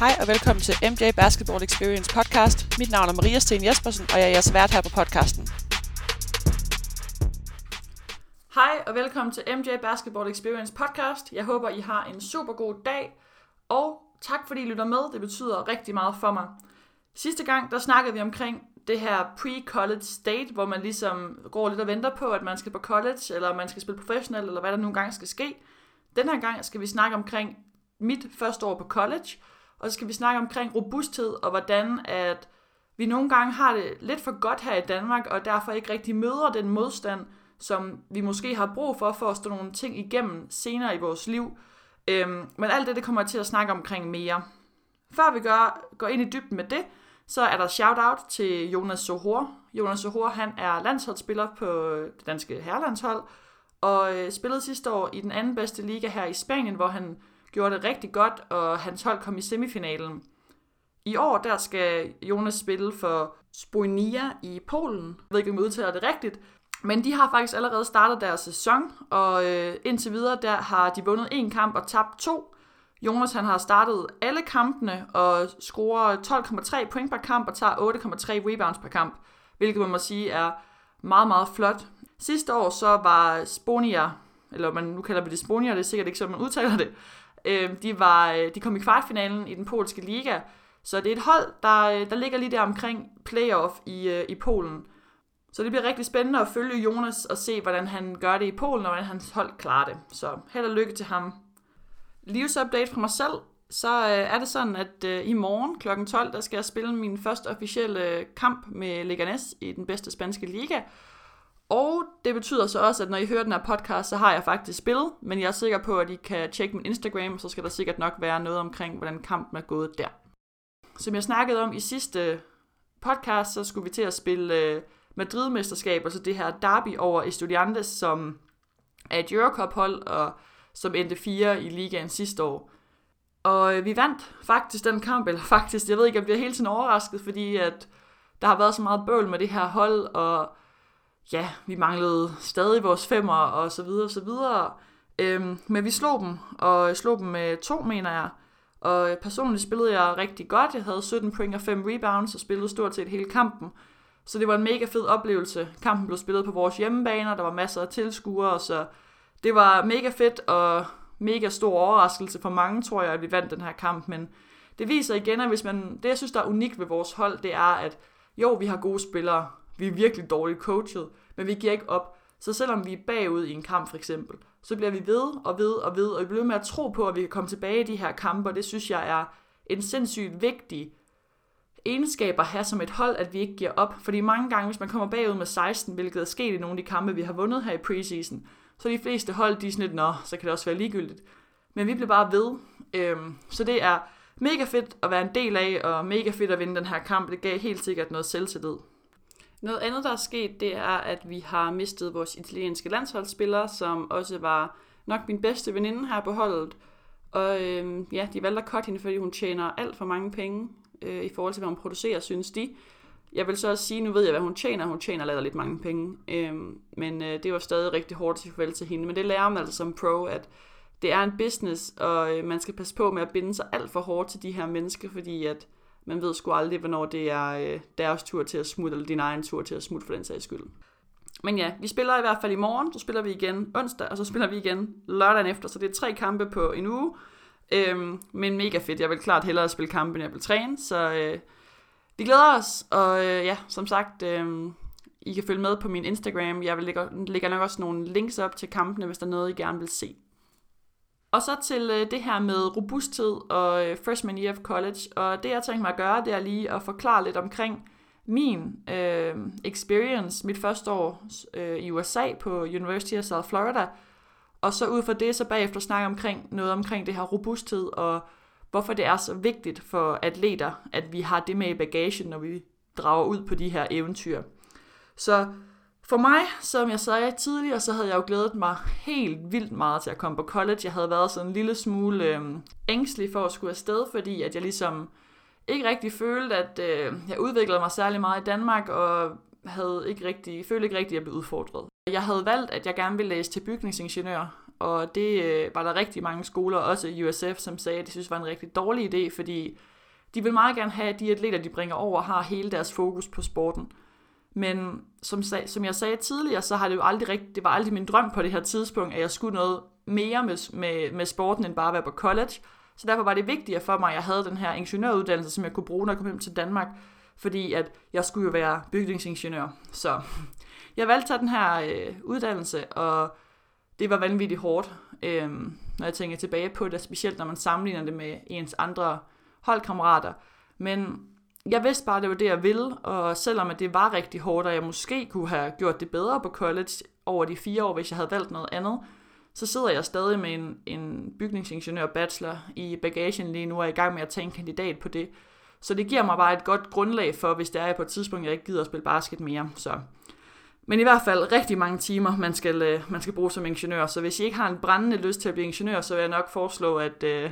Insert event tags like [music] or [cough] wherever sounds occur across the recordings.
Hej og velkommen til MJ Basketball Experience podcast. Mit navn er Maria Sten Jespersen, og jeg er jeres vært her på podcasten. Hej og velkommen til MJ Basketball Experience podcast. Jeg håber, I har en super god dag, og tak fordi I lytter med. Det betyder rigtig meget for mig. Sidste gang, der snakkede vi omkring det her pre-college state, hvor man ligesom går lidt og venter på, at man skal på college, eller man skal spille professionelt, eller hvad der nogle gange skal ske. Den her gang skal vi snakke omkring mit første år på college, og så skal vi snakke omkring robusthed, og hvordan at vi nogle gange har det lidt for godt her i Danmark, og derfor ikke rigtig møder den modstand, som vi måske har brug for, for at stå nogle ting igennem senere i vores liv. Øhm, men alt det, det kommer jeg til at snakke omkring mere. Før vi gør, går ind i dybden med det, så er der shout-out til Jonas Sohor. Jonas Sohor, han er landsholdsspiller på det danske herrelandshold, og øh, spillede sidste år i den anden bedste liga her i Spanien, hvor han gjorde det rigtig godt, og hans hold kom i semifinalen. I år der skal Jonas spille for Spoinia i Polen. Jeg ved ikke, om jeg udtaler det rigtigt, men de har faktisk allerede startet deres sæson, og øh, indtil videre der har de vundet en kamp og tabt to. Jonas han har startet alle kampene og scorer 12,3 point per kamp og tager 8,3 rebounds per kamp, hvilket man må sige er meget, meget flot. Sidste år så var Sponia, eller man nu kalder vi det Sponia, det er sikkert ikke sådan, man udtaler det, øh, de, var, øh, de kom i kvartfinalen i den polske liga, så det er et hold, der, øh, der ligger lige der omkring playoff i, øh, i Polen. Så det bliver rigtig spændende at følge Jonas og se, hvordan han gør det i Polen, og hvordan hans hold klarer det. Så held og lykke til ham. Livsupdate fra mig selv. Så øh, er det sådan, at øh, i morgen kl. 12, der skal jeg spille min første officielle kamp med Leganes i den bedste spanske liga. Og det betyder så også, at når I hører den her podcast, så har jeg faktisk spillet, men jeg er sikker på, at I kan tjekke min Instagram, så skal der sikkert nok være noget omkring, hvordan kampen er gået der. Som jeg snakkede om i sidste podcast, så skulle vi til at spille øh, Madrid-mesterskab, altså det her derby over Estudiantes, som er et Eurocup-hold, og som endte fire i ligaen sidste år. Og øh, vi vandt faktisk den kamp, eller faktisk, jeg ved ikke, jeg bliver hele tiden overrasket, fordi at der har været så meget bøvl med det her hold, og ja, vi manglede stadig vores femmer, og så videre, og så videre. Øhm, men vi slog dem, og slog dem med to, mener jeg. Og personligt spillede jeg rigtig godt. Jeg havde 17 point og 5 rebounds, og spillede stort set hele kampen. Så det var en mega fed oplevelse. Kampen blev spillet på vores hjemmebane, og der var masser af tilskuere, så det var mega fedt og mega stor overraskelse for mange, tror jeg, at vi vandt den her kamp. Men det viser igen, at hvis man, det jeg synes, der er unikt ved vores hold, det er, at jo, vi har gode spillere, vi er virkelig dårligt coachet, men vi giver ikke op. Så selvom vi er bagud i en kamp for eksempel, så bliver vi ved og ved og ved, og vi bliver med at tro på, at vi kan komme tilbage i de her kampe, og det synes jeg er en sindssygt vigtig egenskab at have som et hold, at vi ikke giver op. Fordi mange gange, hvis man kommer bagud med 16, hvilket er sket i nogle af de kampe, vi har vundet her i preseason, så de fleste hold, de er sådan lidt, nå, så kan det også være ligegyldigt. Men vi bliver bare ved. Øhm, så det er mega fedt at være en del af, og mega fedt at vinde den her kamp. Det gav helt sikkert noget selvtillid. Noget andet, der er sket, det er, at vi har mistet vores italienske landsholdsspiller, som også var nok min bedste veninde her på holdet. Og øhm, ja, de valgte at cutte hende, fordi hun tjener alt for mange penge øh, i forhold til, hvad hun producerer, synes de. Jeg vil så også sige, nu ved jeg, hvad hun tjener. Hun tjener lader lidt mange penge. Øhm, men øh, det var stadig rigtig hårdt at sige farvel til hende. Men det lærer man altså som pro, at det er en business, og øh, man skal passe på med at binde sig alt for hårdt til de her mennesker, fordi at man ved sgu aldrig, hvornår det er øh, deres tur til at smutte, eller din egen tur til at smutte for den sags skyld. Men ja, vi spiller i hvert fald i morgen, så spiller vi igen onsdag, og så spiller vi igen lørdagen efter, så det er tre kampe på en uge. Øhm, men mega fedt, jeg vil klart hellere spille kampe, end jeg vil træne, så øh, vi glæder os, og øh, ja, som sagt, øh, I kan følge med på min Instagram, jeg vil lægge, lægger nok også nogle links op til kampene, hvis der er noget, I gerne vil se. Og så til øh, det her med robusthed og øh, freshman year of college. Og det jeg tænkte mig at gøre, det er lige at forklare lidt omkring min øh, experience, mit første år øh, i USA på University of South Florida. Og så ud fra det, så bagefter snakke omkring noget omkring det her robusthed og hvorfor det er så vigtigt for atleter, at vi har det med i bagagen, når vi drager ud på de her eventyr. Så for mig, som jeg sagde tidligere, så havde jeg jo glædet mig helt vildt meget til at komme på college. Jeg havde været sådan en lille smule øh, ængstelig for at skulle afsted, fordi at jeg ligesom ikke rigtig følte, at øh, jeg udviklede mig særlig meget i Danmark, og havde ikke rigtig, følte ikke rigtig, at jeg blev udfordret. Jeg havde valgt, at jeg gerne ville læse til bygningsingeniør, og det øh, var der rigtig mange skoler, også i USF, som sagde, at de synes var en rigtig dårlig idé, fordi de vil meget gerne have, at de atleter, de bringer over, har hele deres fokus på sporten. Men som, som jeg sagde tidligere, så har det jo aldrig rigtigt, det var aldrig min drøm på det her tidspunkt, at jeg skulle noget mere med, med, med sporten, end bare at være på college. Så derfor var det vigtigere for mig, at jeg havde den her ingeniøruddannelse, som jeg kunne bruge, når jeg kom hjem til Danmark, fordi at jeg skulle jo være bygningsingeniør. Så [laughs] jeg valgte at tage den her øh, uddannelse, og det var vanvittigt hårdt, øh, når jeg tænker tilbage på det, specielt når man sammenligner det med ens andre holdkammerater. Men jeg vidste bare, at det var det, jeg ville, og selvom at det var rigtig hårdt, og jeg måske kunne have gjort det bedre på college over de fire år, hvis jeg havde valgt noget andet, så sidder jeg stadig med en, en bygningsingeniør bachelor i bagagen lige nu, og er i gang med at tage en kandidat på det. Så det giver mig bare et godt grundlag for, hvis det er på et tidspunkt, jeg ikke gider at spille basket mere. Så. Men i hvert fald rigtig mange timer, man skal, øh, man skal bruge som ingeniør. Så hvis I ikke har en brændende lyst til at blive ingeniør, så vil jeg nok foreslå, at, øh,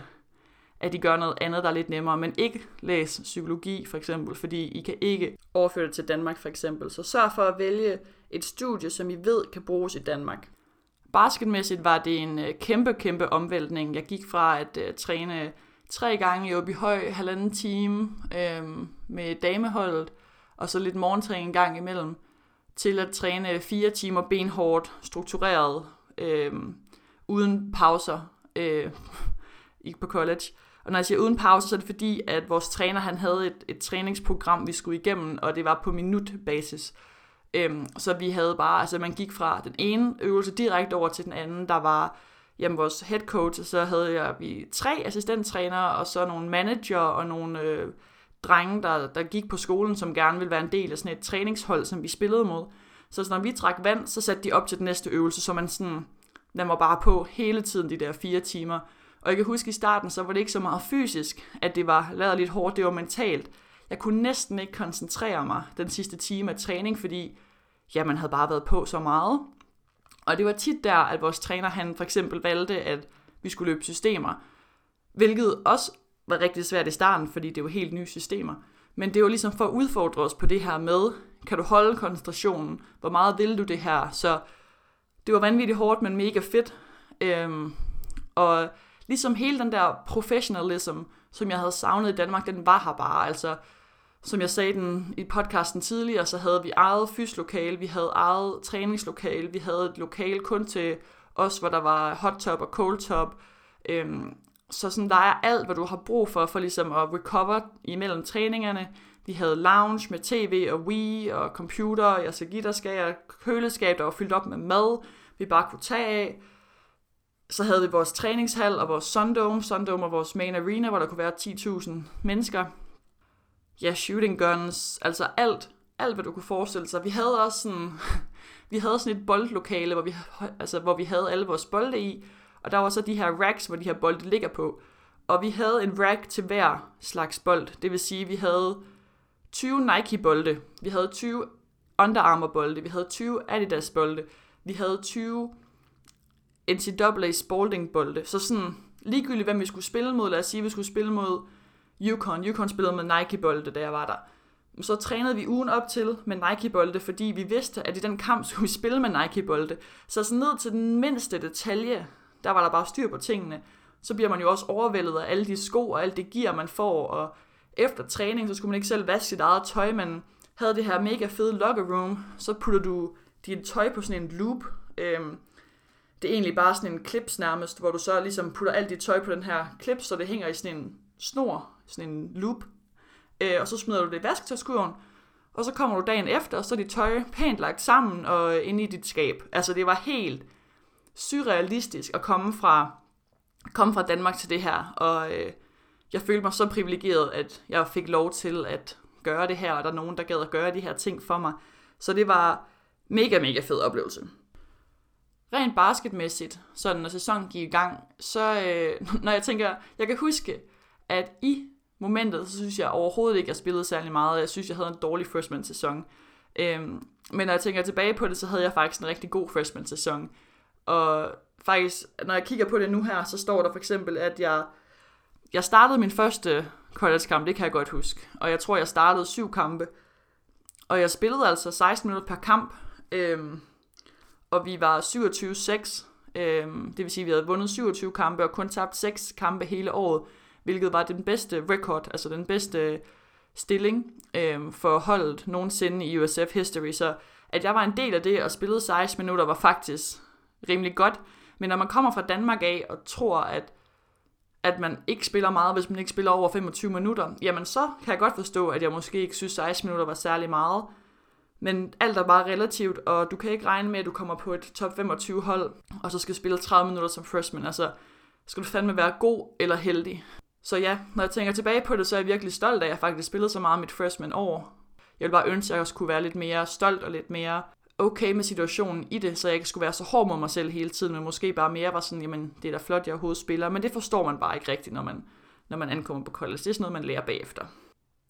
at I gør noget andet, der er lidt nemmere. Men ikke læs psykologi for eksempel, fordi I kan ikke overføre det til Danmark for eksempel. Så sørg for at vælge et studie, som I ved kan bruges i Danmark. Basketmæssigt var det en øh, kæmpe, kæmpe omvæltning. Jeg gik fra at uh, træne tre gange i Åby Høj, halvanden time øhm, med dameholdet, og så lidt morgentræning en gang imellem, til at træne fire timer benhårdt, struktureret, øhm, uden pauser øh, [laughs] på college. Og når jeg siger uden pause, så er det fordi, at vores træner han havde et, et træningsprogram, vi skulle igennem, og det var på minutbasis. Øhm, så vi havde bare, altså man gik fra den ene øvelse direkte over til den anden. Der var jamen, vores head coach, og så havde jeg vi tre assistenttrænere, og så nogle manager og nogle øh, drenge, der, der gik på skolen, som gerne ville være en del af sådan et træningshold, som vi spillede mod. Så, så når vi trak vand, så satte de op til den næste øvelse, så man sådan, den var bare på hele tiden, de der fire timer. Og jeg kan huske i starten, så var det ikke så meget fysisk, at det var lavet lidt hårdt, det var mentalt. Jeg kunne næsten ikke koncentrere mig den sidste time af træning, fordi ja, man havde bare været på så meget. Og det var tit der, at vores træner han for eksempel valgte, at vi skulle løbe systemer, hvilket også var rigtig svært i starten, fordi det var helt nye systemer. Men det var ligesom for at udfordre os på det her med, kan du holde koncentrationen? Hvor meget vil du det her? Så det var vanvittigt hårdt, men mega fedt. Øhm, og ligesom hele den der professionalism, som jeg havde savnet i Danmark, den var her bare. Altså, som jeg sagde den i podcasten tidligere, så havde vi eget fyslokale, vi havde eget træningslokale, vi havde et lokale kun til os, hvor der var hot top og cold top. Øhm, så sådan, der er alt, hvad du har brug for, for ligesom at recover imellem træningerne. Vi havde lounge med tv og Wii og computer, jeg skal give dig skal jeg køleskab, der var fyldt op med mad, vi bare kunne tage af. Så havde vi vores træningshal og vores Sundome. Sundome og vores main arena, hvor der kunne være 10.000 mennesker ja, shooting guns, altså alt, alt hvad du kunne forestille sig. Vi havde også sådan, [laughs] vi havde sådan et boldlokale, hvor vi, altså, hvor vi havde alle vores bolde i, og der var så de her racks, hvor de her bolde ligger på. Og vi havde en rack til hver slags bold. Det vil sige, at vi havde 20 Nike-bolde, vi havde 20 Under Armour-bolde, vi havde 20 Adidas-bolde, vi havde 20 NCAA Spalding-bolde. Så sådan ligegyldigt, hvem vi skulle spille mod, lad os sige, at vi skulle spille mod Yukon. Yukon spillede med Nike-bolde, da jeg var der. Så trænede vi ugen op til med Nike-bolde, fordi vi vidste, at i den kamp skulle vi spille med Nike-bolde. Så sådan ned til den mindste detalje, der var der bare styr på tingene. Så bliver man jo også overvældet af alle de sko og alt det gear, man får. Og efter træning, så skulle man ikke selv vaske sit eget tøj, men havde det her mega fede locker room, så putter du dit tøj på sådan en loop. Øhm, det er egentlig bare sådan en clips nærmest, hvor du så ligesom putter alt dit tøj på den her klips, så det hænger i sådan en snor, sådan en loop, øh, og så smider du det i vasketøjskurven, og så kommer du dagen efter, og så er dit tøj pænt lagt sammen og øh, inde i dit skab. Altså det var helt surrealistisk at komme fra, komme fra Danmark til det her, og øh, jeg følte mig så privilegeret, at jeg fik lov til at gøre det her, og der er nogen, der gad at gøre de her ting for mig. Så det var mega, mega fed oplevelse. Rent basketmæssigt, så når sæsonen gik i gang, så øh, [laughs] når jeg tænker, jeg kan huske, at i momentet, så synes jeg overhovedet ikke, at jeg spillede særlig meget. Jeg synes, jeg havde en dårlig freshman-sæson. Øhm, men når jeg tænker tilbage på det, så havde jeg faktisk en rigtig god freshman-sæson. Og faktisk, når jeg kigger på det nu her, så står der for eksempel, at jeg, jeg startede min første college-kamp, det kan jeg godt huske. Og jeg tror, jeg startede syv kampe. Og jeg spillede altså 16 minutter per kamp. Øhm, og vi var 27-6 Øhm, det vil sige, at vi havde vundet 27 kampe og kun tabt 6 kampe hele året, hvilket var den bedste record, altså den bedste stilling øhm, for holdet nogensinde i USF history. Så at jeg var en del af det og spillede 16 minutter var faktisk rimelig godt. Men når man kommer fra Danmark af og tror, at at man ikke spiller meget, hvis man ikke spiller over 25 minutter, jamen så kan jeg godt forstå, at jeg måske ikke synes, 16 minutter var særlig meget. Men alt er bare relativt, og du kan ikke regne med, at du kommer på et top 25 hold, og så skal spille 30 minutter som freshman. Altså, skal du fandme være god eller heldig. Så ja, når jeg tænker tilbage på det, så er jeg virkelig stolt af, at jeg faktisk spillede så meget mit freshman år. Jeg vil bare ønske, at jeg også kunne være lidt mere stolt og lidt mere okay med situationen i det, så jeg ikke skulle være så hård mod mig selv hele tiden, men måske bare mere var sådan, jamen det er da flot, jeg overhovedet spiller, men det forstår man bare ikke rigtigt, når man, når man ankommer på college. Det er sådan noget, man lærer bagefter.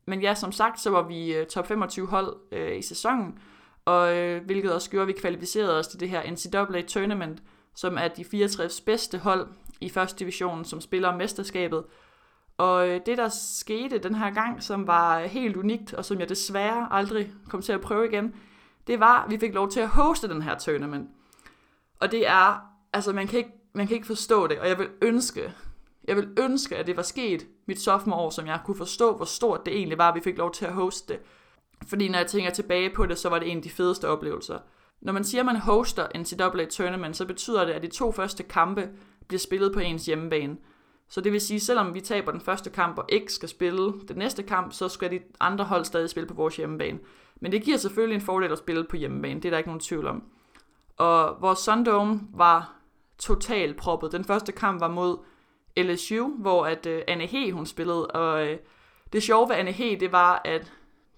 Men ja, som sagt, så var vi øh, top 25 hold øh, i sæsonen, og øh, hvilket også gjorde, at vi kvalificerede os til det her NCAA Tournament, som er de 64 bedste hold i første division, som spiller mesterskabet. Og øh, det, der skete den her gang, som var helt unikt, og som jeg desværre aldrig kom til at prøve igen, det var, at vi fik lov til at hoste den her tournament. Og det er, altså man kan ikke, man kan ikke forstå det, og jeg vil ønske, jeg vil ønske, at det var sket mit sophomore år, som jeg kunne forstå, hvor stort det egentlig var, at vi fik lov til at hoste det. Fordi når jeg tænker tilbage på det, så var det en af de fedeste oplevelser. Når man siger, at man hoster NCAA Tournament, så betyder det, at de to første kampe bliver spillet på ens hjemmebane. Så det vil sige, selvom vi taber den første kamp, og X skal spille den næste kamp, så skal de andre hold stadig spille på vores hjemmebane. Men det giver selvfølgelig en fordel at spille på hjemmebane, det er der ikke nogen tvivl om. Og vores Sundome var totalt proppet. Den første kamp var mod LSU, hvor at øh, Anne He, hun spillede, og øh, det sjove ved Anne He, det var, at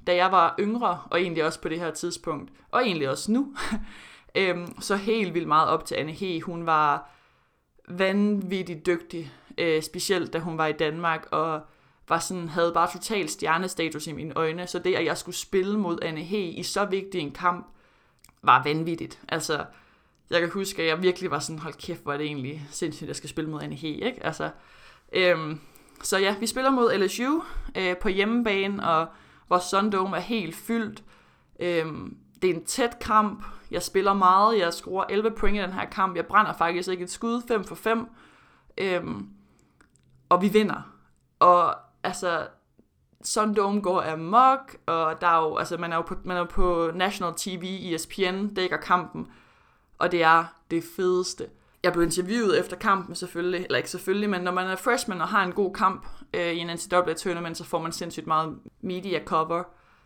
da jeg var yngre, og egentlig også på det her tidspunkt, og egentlig også nu, [laughs] øhm, så helt vildt meget op til Anne He. Hun var vanvittigt dygtig, øh, specielt da hun var i Danmark, og var sådan, havde bare total stjernestatus i mine øjne, så det, at jeg skulle spille mod Anne He i så vigtig en kamp, var vanvittigt. Altså, jeg kan huske, at jeg virkelig var sådan, hold kæft, hvor er det egentlig sindssygt, at jeg skal spille mod Anne He, ikke? Altså, øhm, så ja, vi spiller mod LSU øh, på hjemmebane, og vores Sundome er helt fyldt. Øhm, det er en tæt kamp. Jeg spiller meget. Jeg scorer 11 point i den her kamp. Jeg brænder faktisk ikke et skud 5 for 5. Øhm, og vi vinder. Og altså, Sundome går amok, og der er jo, altså, man er jo på, man er jo på National TV, ESPN dækker kampen, og det er det fedeste. Jeg blev interviewet efter kampen selvfølgelig, eller ikke selvfølgelig, men når man er freshman og har en god kamp øh, i en NCAA tournament, så får man sindssygt meget media cover.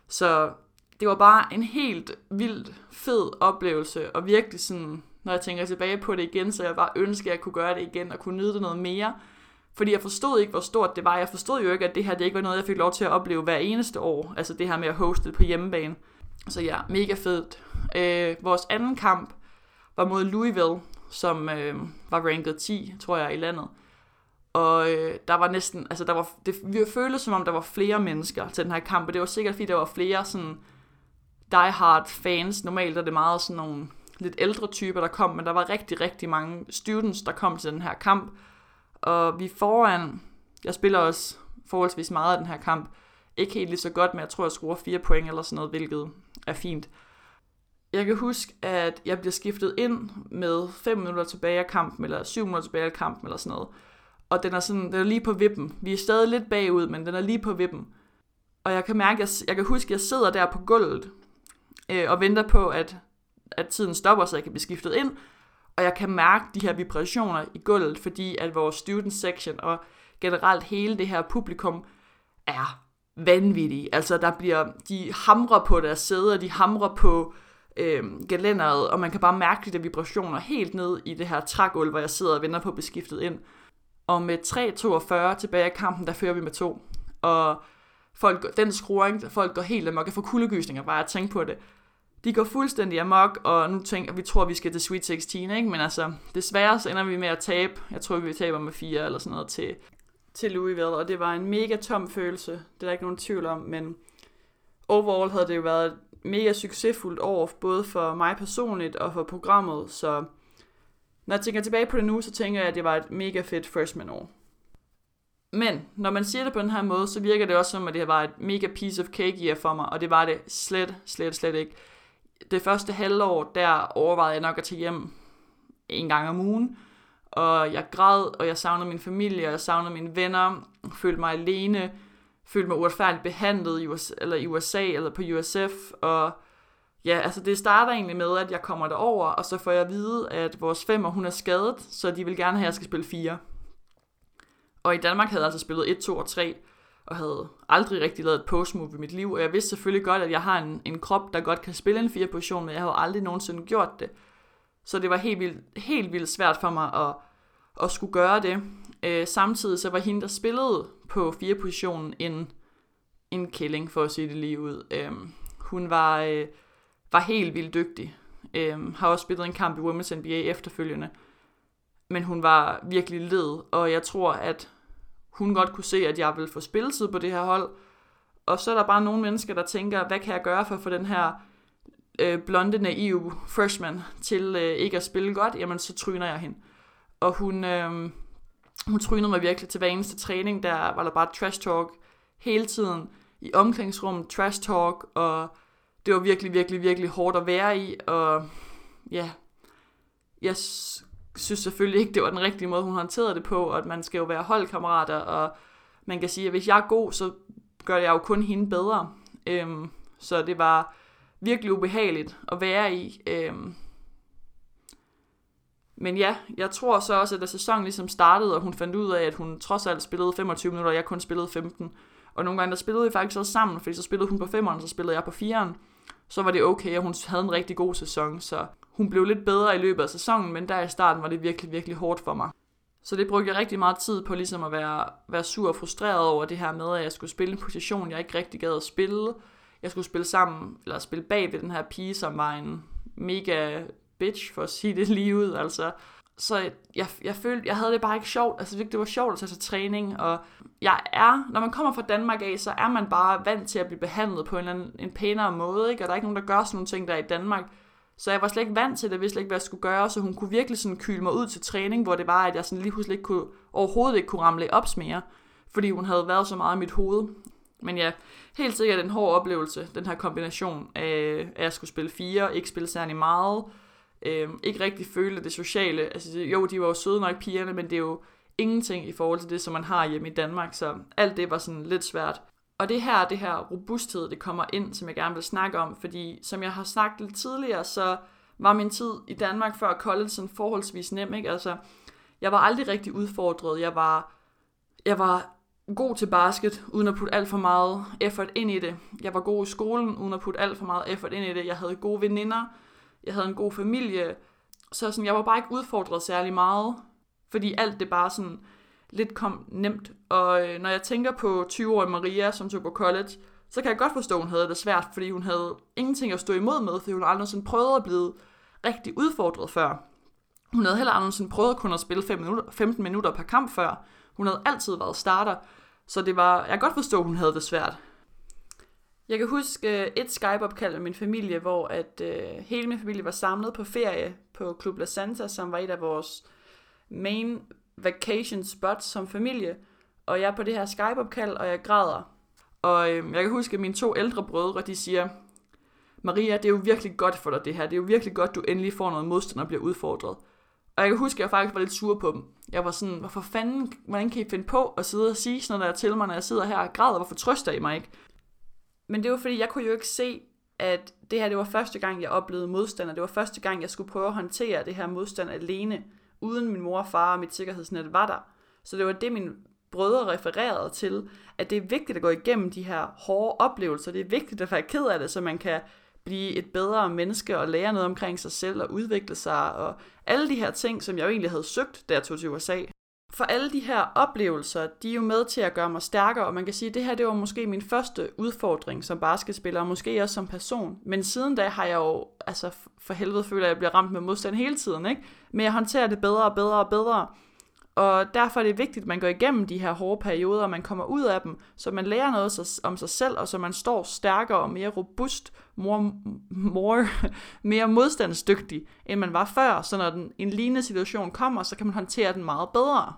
Så det var bare en helt vildt fed oplevelse, og virkelig sådan, når jeg tænker tilbage på det igen, så jeg bare ønsker, at jeg kunne gøre det igen og kunne nyde det noget mere. Fordi jeg forstod ikke, hvor stort det var. Jeg forstod jo ikke, at det her det ikke var noget, jeg fik lov til at opleve hver eneste år. Altså det her med at hoste på hjemmebane. Så ja, mega fedt. Øh, vores anden kamp var mod Louisville, som øh, var ranket 10, tror jeg, i landet. Og øh, der var næsten, altså der var, det, vi følte som om, der var flere mennesker til den her kamp, og det var sikkert, fordi der var flere sådan die-hard fans. Normalt er det meget sådan nogle lidt ældre typer, der kom, men der var rigtig, rigtig mange students, der kom til den her kamp. Og vi foran, jeg spiller også forholdsvis meget af den her kamp, ikke helt lige så godt, men jeg tror, jeg scorer fire point eller sådan noget, hvilket er fint. Jeg kan huske, at jeg bliver skiftet ind med 5 minutter tilbage af kampen, eller 7 minutter tilbage af kampen, eller sådan noget. Og den er, sådan, den er lige på vippen. Vi er stadig lidt bagud, men den er lige på vippen. Og jeg kan mærke, jeg, jeg kan huske, at jeg sidder der på gulvet, øh, og venter på, at, at tiden stopper, så jeg kan blive skiftet ind. Og jeg kan mærke de her vibrationer i gulvet, fordi at vores student section og generelt hele det her publikum er vanvittige. Altså der bliver, de hamrer på deres sæder, de hamrer på øh, gelænderet, og man kan bare mærke de der vibrationer helt ned i det her trægulv, hvor jeg sidder og venter på at blive skiftet ind. Og med 3.42 tilbage i kampen, der fører vi med to. Og folk, den skruing, folk går helt amok. Jeg får kuldegysninger bare at tænke på det de går fuldstændig amok, og nu tænker vi, tror, vi skal til Sweet 16, ikke? Men altså, desværre så ender vi med at tabe. Jeg tror, vi taber med fire eller sådan noget til, til Louisville, og det var en mega tom følelse. Det er der ikke nogen tvivl om, men overall havde det jo været et mega succesfuldt år, både for mig personligt og for programmet, så når jeg tænker tilbage på det nu, så tænker jeg, at det var et mega fedt freshman år. Men når man siger det på den her måde, så virker det også som, at det var et mega piece of cake year for mig, og det var det slet, slet, slet ikke det første halvår, der overvejede jeg nok at tage hjem en gang om ugen. Og jeg græd, og jeg savnede min familie, og jeg savnede mine venner, følte mig alene, følte mig uretfærdigt behandlet i USA, eller i USA eller på USF, og ja, altså det starter egentlig med, at jeg kommer derover, og så får jeg at vide, at vores femmer, hun er skadet, så de vil gerne have, at jeg skal spille fire. Og i Danmark havde jeg altså spillet 1, 2 og 3, og havde aldrig rigtig lavet et postmove i mit liv, og jeg vidste selvfølgelig godt, at jeg har en, en krop, der godt kan spille en fire position, men jeg havde aldrig nogensinde gjort det. Så det var helt vildt, helt vildt svært for mig at, at skulle gøre det. Øh, samtidig så var hende, der spillede på fire positionen, en, en killing, for at sige det lige ud. Øhm, hun var, øh, var helt vildt dygtig. Øhm, har også spillet en kamp i Women's NBA efterfølgende. Men hun var virkelig led, og jeg tror, at hun godt kunne se, at jeg ville få spilletid på det her hold. Og så er der bare nogle mennesker, der tænker, hvad kan jeg gøre for at få den her øh, blonde, naive freshman til øh, ikke at spille godt? Jamen, så tryner jeg hende. Og hun, øh, hun trynede mig virkelig til hver eneste træning. Der var der bare trash talk hele tiden i omklædningsrummet, trash talk, og det var virkelig, virkelig, virkelig hårdt at være i, og ja, jeg synes selvfølgelig ikke, det var den rigtige måde, hun håndterede det på, og at man skal jo være holdkammerater, og man kan sige, at hvis jeg er god, så gør jeg jo kun hende bedre. Øhm, så det var virkelig ubehageligt at være i. Øhm, men ja, jeg tror så også, at da sæsonen ligesom startede, og hun fandt ud af, at hun trods alt spillede 25 minutter, og jeg kun spillede 15. Og nogle gange, der spillede vi faktisk også sammen, fordi så spillede hun på 5'eren, så spillede jeg på 4'eren. Så var det okay, og hun havde en rigtig god sæson, så hun blev lidt bedre i løbet af sæsonen, men der i starten var det virkelig, virkelig hårdt for mig. Så det brugte jeg rigtig meget tid på ligesom at være, være sur og frustreret over det her med, at jeg skulle spille en position, jeg ikke rigtig gad at spille. Jeg skulle spille sammen, eller spille bag ved den her pige, som var en mega bitch, for at sige det lige ud. Altså, så jeg, jeg følte, jeg havde det bare ikke sjovt. Altså det var sjovt at tage til træning, og jeg er, når man kommer fra Danmark af, så er man bare vant til at blive behandlet på en, anden, en pænere måde, ikke? og der er ikke nogen, der gør sådan nogle ting der i Danmark. Så jeg var slet ikke vant til det, jeg vidste slet ikke, hvad jeg skulle gøre, så hun kunne virkelig sådan kyle mig ud til træning, hvor det var, at jeg sådan lige pludselig ikke kunne, overhovedet ikke kunne ramle op mere, fordi hun havde været så meget i mit hoved. Men ja, helt sikkert en hård oplevelse, den her kombination af, at jeg skulle spille fire, ikke spille særlig meget, øh, ikke rigtig føle det sociale. Altså, jo, de var jo søde nok pigerne, men det er jo ingenting i forhold til det, som man har hjemme i Danmark, så alt det var sådan lidt svært. Og det her, det her robusthed, det kommer ind, som jeg gerne vil snakke om, fordi som jeg har snakket lidt tidligere, så var min tid i Danmark før college sådan forholdsvis nem, ikke? Altså, jeg var aldrig rigtig udfordret. Jeg var, jeg var god til basket, uden at putte alt for meget effort ind i det. Jeg var god i skolen, uden at putte alt for meget effort ind i det. Jeg havde gode veninder. Jeg havde en god familie. Så sådan, jeg var bare ikke udfordret særlig meget, fordi alt det bare sådan lidt kom nemt. Og øh, når jeg tænker på 20-årige Maria, som tog på college, så kan jeg godt forstå, at hun havde det svært, fordi hun havde ingenting at stå imod med, fordi hun aldrig sådan prøvet at blive rigtig udfordret før. Hun havde heller aldrig sådan prøvet at spille 5 minutter, 15 minutter per kamp før. Hun havde altid været starter, så det var, jeg kan godt forstå, at hun havde det svært. Jeg kan huske øh, et Skype-opkald med min familie, hvor at øh, hele min familie var samlet på ferie på Club La Santa, som var et af vores main vacation spots som familie. Og jeg er på det her Skype-opkald, og jeg græder. Og øh, jeg kan huske, at mine to ældre brødre, de siger, Maria, det er jo virkelig godt for dig det her. Det er jo virkelig godt, du endelig får noget modstand og bliver udfordret. Og jeg kan huske, at jeg faktisk var lidt sur på dem. Jeg var sådan, hvorfor fanden, hvordan kan I finde på at sidde og sige sådan noget der til mig, når jeg sidder her og græder? Hvorfor trøster I mig ikke? Men det var fordi, jeg kunne jo ikke se, at det her det var første gang, jeg oplevede modstand, og det var første gang, jeg skulle prøve at håndtere det her modstand alene, uden min mor og far og mit sikkerhedsnet var der. Så det var det, mine brødre refererede til, at det er vigtigt at gå igennem de her hårde oplevelser. Det er vigtigt at være ked af det, så man kan blive et bedre menneske og lære noget omkring sig selv og udvikle sig og alle de her ting, som jeg jo egentlig havde søgt, da jeg tog til USA. For alle de her oplevelser, de er jo med til at gøre mig stærkere, og man kan sige, at det her det var måske min første udfordring som basketspiller, og måske også som person. Men siden da har jeg jo, altså for helvede føler jeg, at jeg bliver ramt med modstand hele tiden, ikke? Men jeg håndterer det bedre og bedre og bedre. Og derfor er det vigtigt, at man går igennem de her hårde perioder, og man kommer ud af dem, så man lærer noget om sig selv, og så man står stærkere og mere robust, more, more, [laughs] mere modstandsdygtig, end man var før. Så når den, en lignende situation kommer, så kan man håndtere den meget bedre.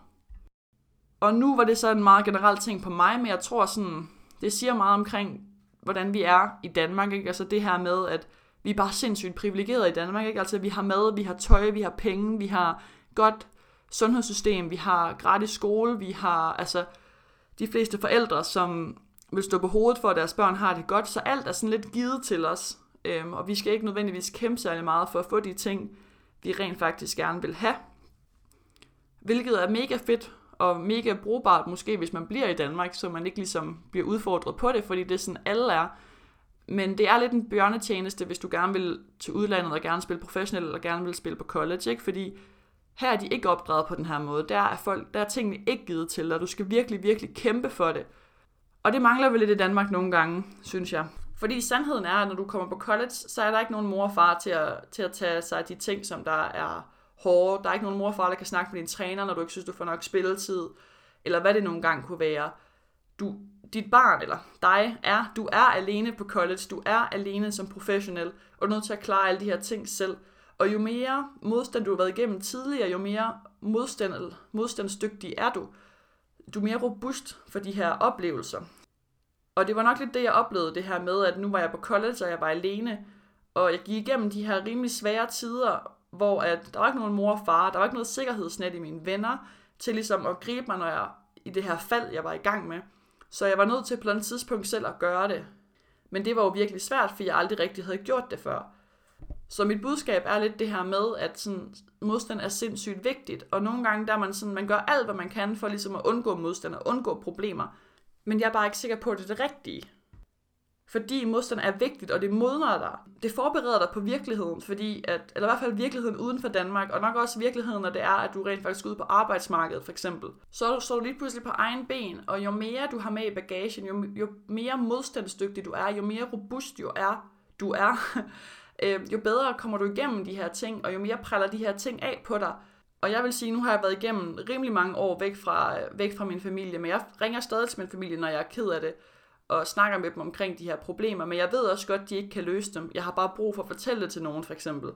Og nu var det så en meget generel ting på mig, men jeg tror sådan, det siger meget omkring, hvordan vi er i Danmark. Ikke? Altså det her med, at vi er bare sindssygt privilegerede i Danmark, ikke? Altså, vi har mad, vi har tøj, vi har penge, vi har godt sundhedssystem, vi har gratis skole, vi har, altså, de fleste forældre, som vil stå på hovedet for, at deres børn har det godt, så alt er sådan lidt givet til os, øhm, og vi skal ikke nødvendigvis kæmpe særlig meget for at få de ting, vi rent faktisk gerne vil have. Hvilket er mega fedt og mega brugbart måske, hvis man bliver i Danmark, så man ikke ligesom bliver udfordret på det, fordi det er sådan, alle er. Men det er lidt en bjørnetjeneste, hvis du gerne vil til udlandet og gerne spille professionelt, eller gerne vil spille på college, ikke? fordi her er de ikke opdraget på den her måde. Der er, folk, der er tingene ikke givet til, og du skal virkelig, virkelig kæmpe for det. Og det mangler vi lidt i Danmark nogle gange, synes jeg. Fordi sandheden er, at når du kommer på college, så er der ikke nogen mor og far til at, til at tage sig af de ting, som der er hårde. Der er ikke nogen mor og far, der kan snakke med din træner, når du ikke synes, du får nok spilletid. Eller hvad det nogle gange kunne være. Du, dit barn, eller dig, er, du er alene på college. Du er alene som professionel, og du er nødt til at klare alle de her ting selv. Og jo mere modstand du har været igennem tidligere, jo mere modstand, modstandsdygtig er du. Du er mere robust for de her oplevelser. Og det var nok lidt det, jeg oplevede, det her med, at nu var jeg på college, og jeg var alene, og jeg gik igennem de her rimelig svære tider, hvor at der var ikke nogen mor og far, der var ikke noget sikkerhedsnet i mine venner, til ligesom at gribe mig, når jeg i det her fald, jeg var i gang med. Så jeg var nødt til på et tidspunkt selv at gøre det. Men det var jo virkelig svært, for jeg aldrig rigtig havde gjort det før. Så mit budskab er lidt det her med, at sådan, modstand er sindssygt vigtigt, og nogle gange der er man sådan, man gør alt, hvad man kan for ligesom at undgå modstand og undgå problemer. Men jeg er bare ikke sikker på, at det er det rigtige. Fordi modstand er vigtigt, og det modner dig. Det forbereder dig på virkeligheden, fordi at, eller i hvert fald virkeligheden uden for Danmark, og nok også virkeligheden, når det er, at du rent faktisk er ud på arbejdsmarkedet, for eksempel. Så står du lige pludselig på egen ben, og jo mere du har med i bagagen, jo, jo mere modstandsdygtig du er, jo mere robust du er, du er, [laughs] øh, jo bedre kommer du igennem de her ting, og jo mere praller de her ting af på dig. Og jeg vil sige, nu har jeg været igennem rimelig mange år væk fra, øh, væk fra min familie, men jeg ringer stadig til min familie, når jeg er ked af det, og snakker med dem omkring de her problemer, men jeg ved også godt, at de ikke kan løse dem. Jeg har bare brug for at fortælle det til nogen, for eksempel.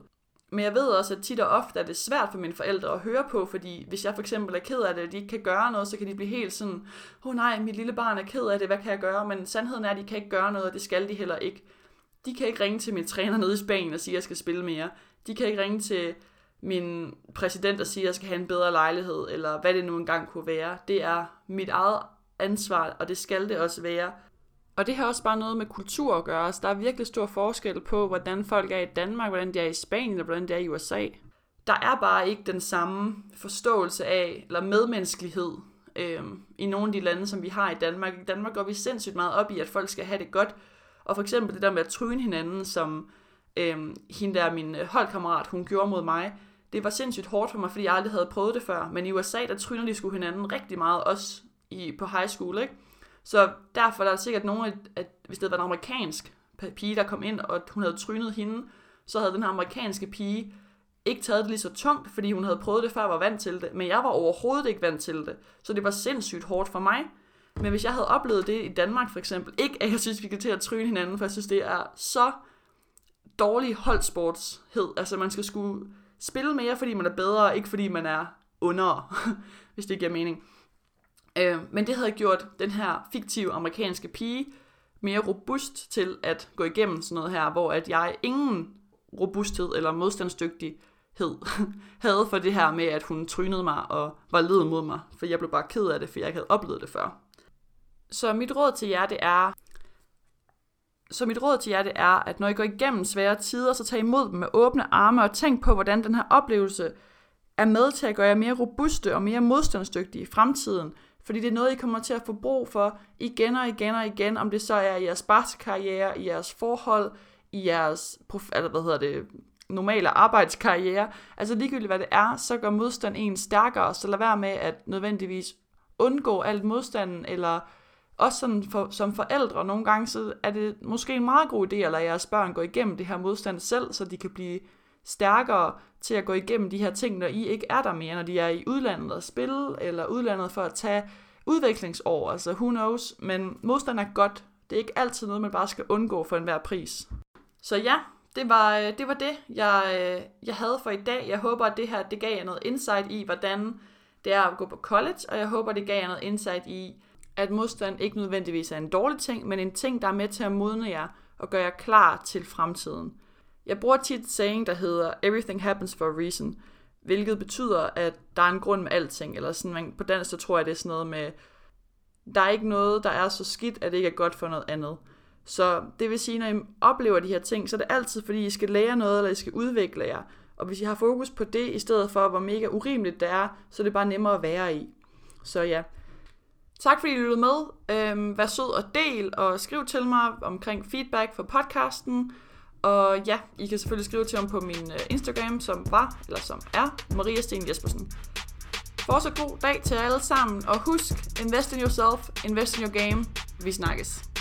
Men jeg ved også, at tit og ofte er det svært for mine forældre at høre på, fordi hvis jeg for eksempel er ked af det, og de ikke kan gøre noget, så kan de blive helt sådan, åh oh, nej, mit lille barn er ked af det, hvad kan jeg gøre? Men sandheden er, at de kan ikke gøre noget, og det skal de heller ikke. De kan ikke ringe til min træner nede i Spanien og sige, at jeg skal spille mere. De kan ikke ringe til min præsident og sige, at jeg skal have en bedre lejlighed, eller hvad det nu engang kunne være. Det er mit eget ansvar, og det skal det også være. Og det har også bare noget med kultur at gøre. Så der er virkelig stor forskel på, hvordan folk er i Danmark, hvordan de er i Spanien, og hvordan de er i USA. Der er bare ikke den samme forståelse af, eller medmenneskelighed, øh, i nogle af de lande, som vi har i Danmark. I Danmark går vi sindssygt meget op i, at folk skal have det godt. Og for eksempel det der med at tryne hinanden, som øhm, hende der, min øh, holdkammerat, hun gjorde mod mig, det var sindssygt hårdt for mig, fordi jeg aldrig havde prøvet det før. Men i USA, der tryner de sgu hinanden rigtig meget, også i, på high school, ikke? Så derfor er der sikkert nogen, at hvis det var en amerikansk pige, der kom ind, og hun havde trynet hende, så havde den her amerikanske pige ikke taget det lige så tungt, fordi hun havde prøvet det før og var vant til det. Men jeg var overhovedet ikke vant til det. Så det var sindssygt hårdt for mig. Men hvis jeg havde oplevet det i Danmark for eksempel, ikke at jeg synes, vi kan til at tryne hinanden, for jeg synes, det er så dårlig holdsportshed. Altså man skal skulle spille mere, fordi man er bedre, ikke fordi man er under, [laughs] hvis det giver mening. Øh, men det havde gjort den her fiktive amerikanske pige mere robust til at gå igennem sådan noget her, hvor at jeg ingen robusthed eller modstandsdygtighed [laughs] havde for det her med, at hun trynede mig og var led mod mig, for jeg blev bare ked af det, for jeg ikke havde oplevet det før. Så mit råd til jer, det er, så mit råd til jer, det er, at når I går igennem svære tider, så tag imod dem med åbne arme og tænk på, hvordan den her oplevelse er med til at gøre jer mere robuste og mere modstandsdygtige i fremtiden, fordi det er noget, I kommer til at få brug for igen og igen og igen, om det så er i jeres barskarriere, i jeres forhold, i jeres eller hvad hedder det, normale arbejdskarriere. Altså ligegyldigt hvad det er, så gør modstand en stærkere, så lad være med at nødvendigvis undgå alt modstanden, eller også sådan for, som forældre, nogle gange så er det måske en meget god idé at lade jeres børn gå igennem det her modstand selv, så de kan blive stærkere til at gå igennem de her ting, når I ikke er der mere, når de er i udlandet og spille, eller udlandet for at tage udvekslingsår, altså who knows, men modstand er godt. Det er ikke altid noget, man bare skal undgå for enhver pris. Så ja, det var øh, det, var det jeg, øh, jeg havde for i dag. Jeg håber, at det her det gav jer noget insight i, hvordan det er at gå på college, og jeg håber, det gav jer noget insight i, at modstand ikke nødvendigvis er en dårlig ting, men en ting, der er med til at modne jer og gøre jer klar til fremtiden. Jeg bruger tit saying, der hedder everything happens for a reason, hvilket betyder, at der er en grund med alting, eller sådan, man, på dansk så tror jeg, det er sådan noget med, der er ikke noget, der er så skidt, at det ikke er godt for noget andet. Så det vil sige, når I oplever de her ting, så er det altid, fordi I skal lære noget, eller I skal udvikle jer. Og hvis I har fokus på det, i stedet for, hvor mega urimeligt det er, så er det bare nemmere at være i. Så ja, tak fordi I lyttede med. Øhm, vær sød og del, og skriv til mig omkring feedback for podcasten. Og ja, I kan selvfølgelig skrive til mig på min øh, Instagram, som var, eller som er, Maria Sten Jespersen. Fortsat god dag til jer alle sammen, og husk, invest in yourself, invest in your game. Vi snakkes.